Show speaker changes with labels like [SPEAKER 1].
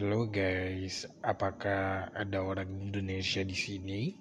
[SPEAKER 1] Halo guys, apakah ada orang Indonesia di sini?